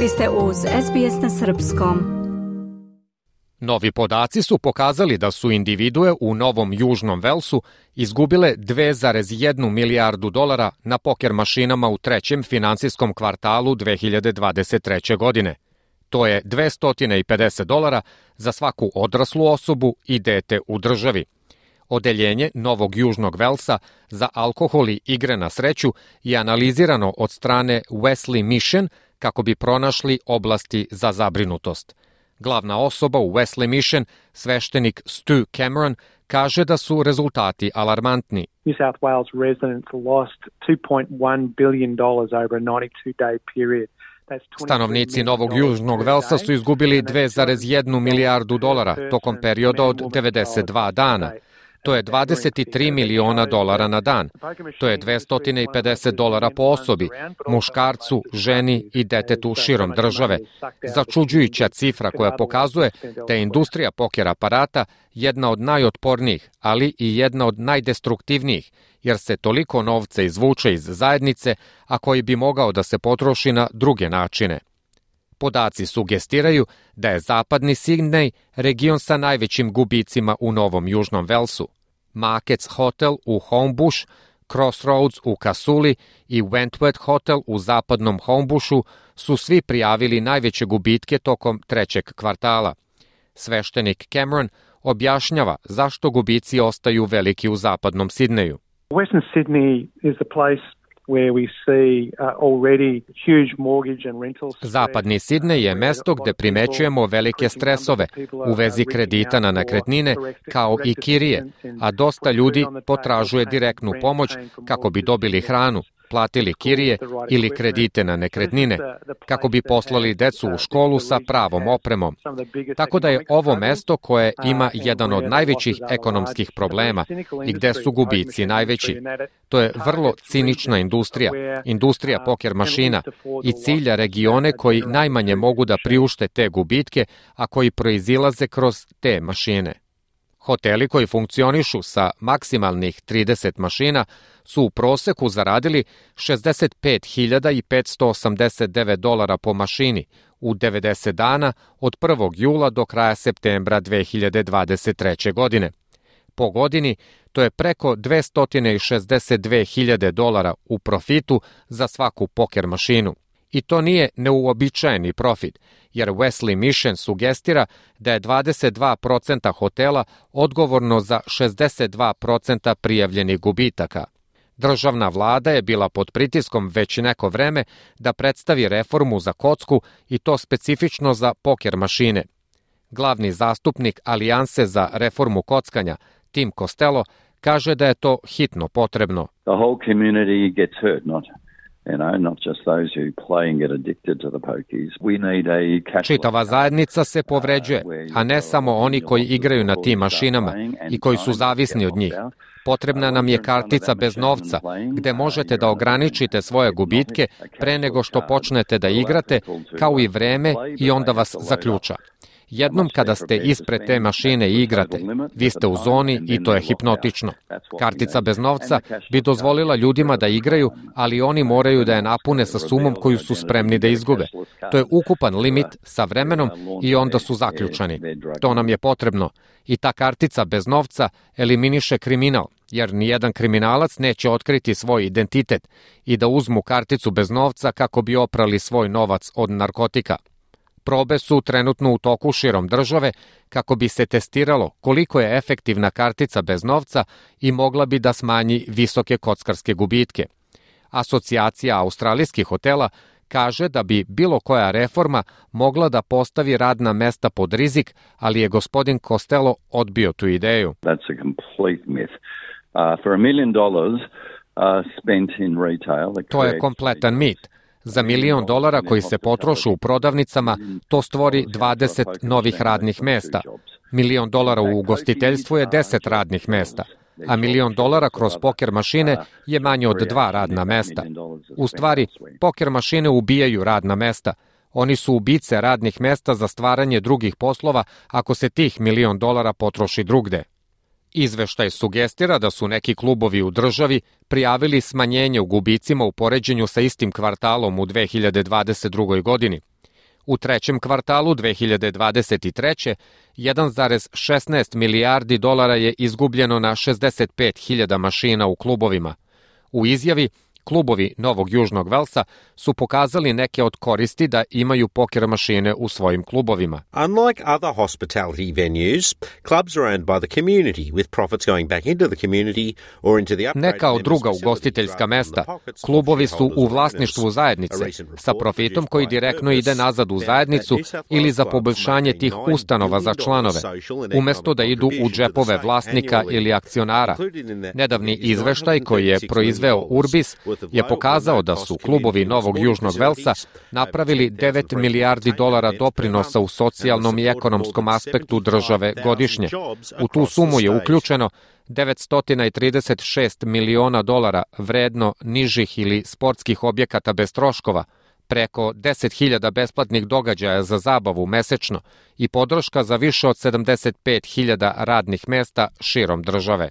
Vi ste uz SBS na Srpskom. Novi podaci su pokazali da su individue u Novom Južnom Velsu izgubile 2,1 milijardu dolara na poker mašinama u trećem finansijskom kvartalu 2023. godine. To je 250 dolara za svaku odraslu osobu i dete u državi. Odeljenje Novog Južnog Velsa za alkohol i igre na sreću je analizirano od strane Wesley Mission – kako bi pronašli oblasti za zabrinutost. Glavna osoba u Wesley Mission, sveštenik Stu Cameron, kaže da su rezultati alarmantni. New South Wales residents lost 2.1 billion dollars over a 92-day period. Stanovnici Novog Južnog Velsa su izgubili 2,1 milijardu dolara tokom perioda od 92 dana. To je 23 miliona dolara na dan. To je 250 dolara po osobi, muškarcu, ženi i detetu širom države. Začuđujuća cifra koja pokazuje da je industrija poker aparata jedna od najotpornijih, ali i jedna od najdestruktivnijih, jer se toliko novca izvuče iz zajednice, a koji bi mogao da se potroši na druge načine. Podaci sugestiraju da je zapadni Sidney region sa najvećim gubicima u Novom Južnom Velsu. Markets Hotel u Homebush, Crossroads u Kasuli i Wentworth Hotel u zapadnom Homebushu su svi prijavili najveće gubitke tokom trećeg kvartala. Sveštenik Cameron objašnjava zašto gubici ostaju veliki u zapadnom Sidneju. Western Sydney is the place Zapadni Sidnej je mesto gde primećujemo velike stresove u vezi kredita na nekretnine kao i kirije, a dosta ljudi potražuje direktnu pomoć kako bi dobili hranu platili kirije ili kredite na nekretnine, kako bi poslali decu u školu sa pravom opremom. Tako da je ovo mesto koje ima jedan od najvećih ekonomskih problema i gde su gubici najveći. To je vrlo cinična industrija, industrija poker mašina i cilja regione koji najmanje mogu da priušte te gubitke, a koji proizilaze kroz te mašine. Hoteli koji funkcionišu sa maksimalnih 30 mašina su u proseku zaradili 65.589 dolara po mašini u 90 dana od 1. jula do kraja septembra 2023. godine. Po godini to je preko 262.000 dolara u profitu za svaku poker mašinu. I to nije neuobičajeni profit, jer Wesley Mission sugestira da je 22% hotela odgovorno za 62% prijavljenih gubitaka. Državna vlada je bila pod pritiskom već neko vreme da predstavi reformu za kocku i to specifično za poker mašine. Glavni zastupnik Alijanse za reformu kockanja, Tim Costello, kaže da je to hitno potrebno. The whole community gets hurt, not Čitava zajednica se povređuje, a ne samo oni koji igraju na tim mašinama i koji su zavisni od njih. Potrebna nam je kartica bez novca, gde možete da ograničite svoje gubitke pre nego što počnete da igrate, kao i vreme i onda vas zaključa. Jednom kada ste ispred te mašine i igrate, vi ste u zoni i to je hipnotično. Kartica bez novca bi dozvolila ljudima da igraju, ali oni moraju da je napune sa sumom koju su spremni da izgube. To je ukupan limit sa vremenom i onda su zaključani. To nam je potrebno. I ta kartica bez novca eliminiše kriminal, jer nijedan kriminalac neće otkriti svoj identitet i da uzmu karticu bez novca kako bi oprali svoj novac od narkotika. Probe su trenutno u toku širom države kako bi se testiralo koliko je efektivna kartica bez novca i mogla bi da smanji visoke kockarske gubitke. Asocijacija australijskih hotela kaže da bi bilo koja reforma mogla da postavi radna mesta pod rizik, ali je gospodin Costello odbio tu ideju. That's a complete myth. Uh, for a million dollars uh, to je kompletan mit. Za milion dolara koji se potrošu u prodavnicama, to stvori 20 novih radnih mesta. Milion dolara u ugostiteljstvu je 10 radnih mesta, a milion dolara kroz poker mašine je manje od dva radna mesta. U stvari, poker mašine ubijaju radna mesta. Oni su ubice radnih mesta za stvaranje drugih poslova ako se tih milion dolara potroši drugde. Izveštaj sugestira da su neki klubovi u državi prijavili smanjenje u gubicima u poređenju sa istim kvartalom u 2022. godini. U trećem kvartalu 2023. 1,16 milijardi dolara je izgubljeno na 65.000 mašina u klubovima. U izjavi klubovi Novog Južnog Velsa su pokazali neke od koristi da imaju poker mašine u svojim klubovima. Unlike other hospitality venues, clubs are owned by the community with profits going back into the community or into the Ne kao druga ugostiteljska mesta, klubovi su u vlasništvu zajednice sa profitom koji direktno ide nazad u zajednicu ili za poboljšanje tih ustanova za članove, umesto da idu u džepove vlasnika ili akcionara. Nedavni izveštaj koji je proizveo Urbis je pokazao da su klubovi Novog Južnog Velsa napravili 9 milijardi dolara doprinosa u socijalnom i ekonomskom aspektu države godišnje. U tu sumu je uključeno 936 miliona dolara vredno nižih ili sportskih objekata bez troškova, preko 10.000 besplatnih događaja za zabavu mesečno i podrška za više od 75.000 radnih mesta širom države.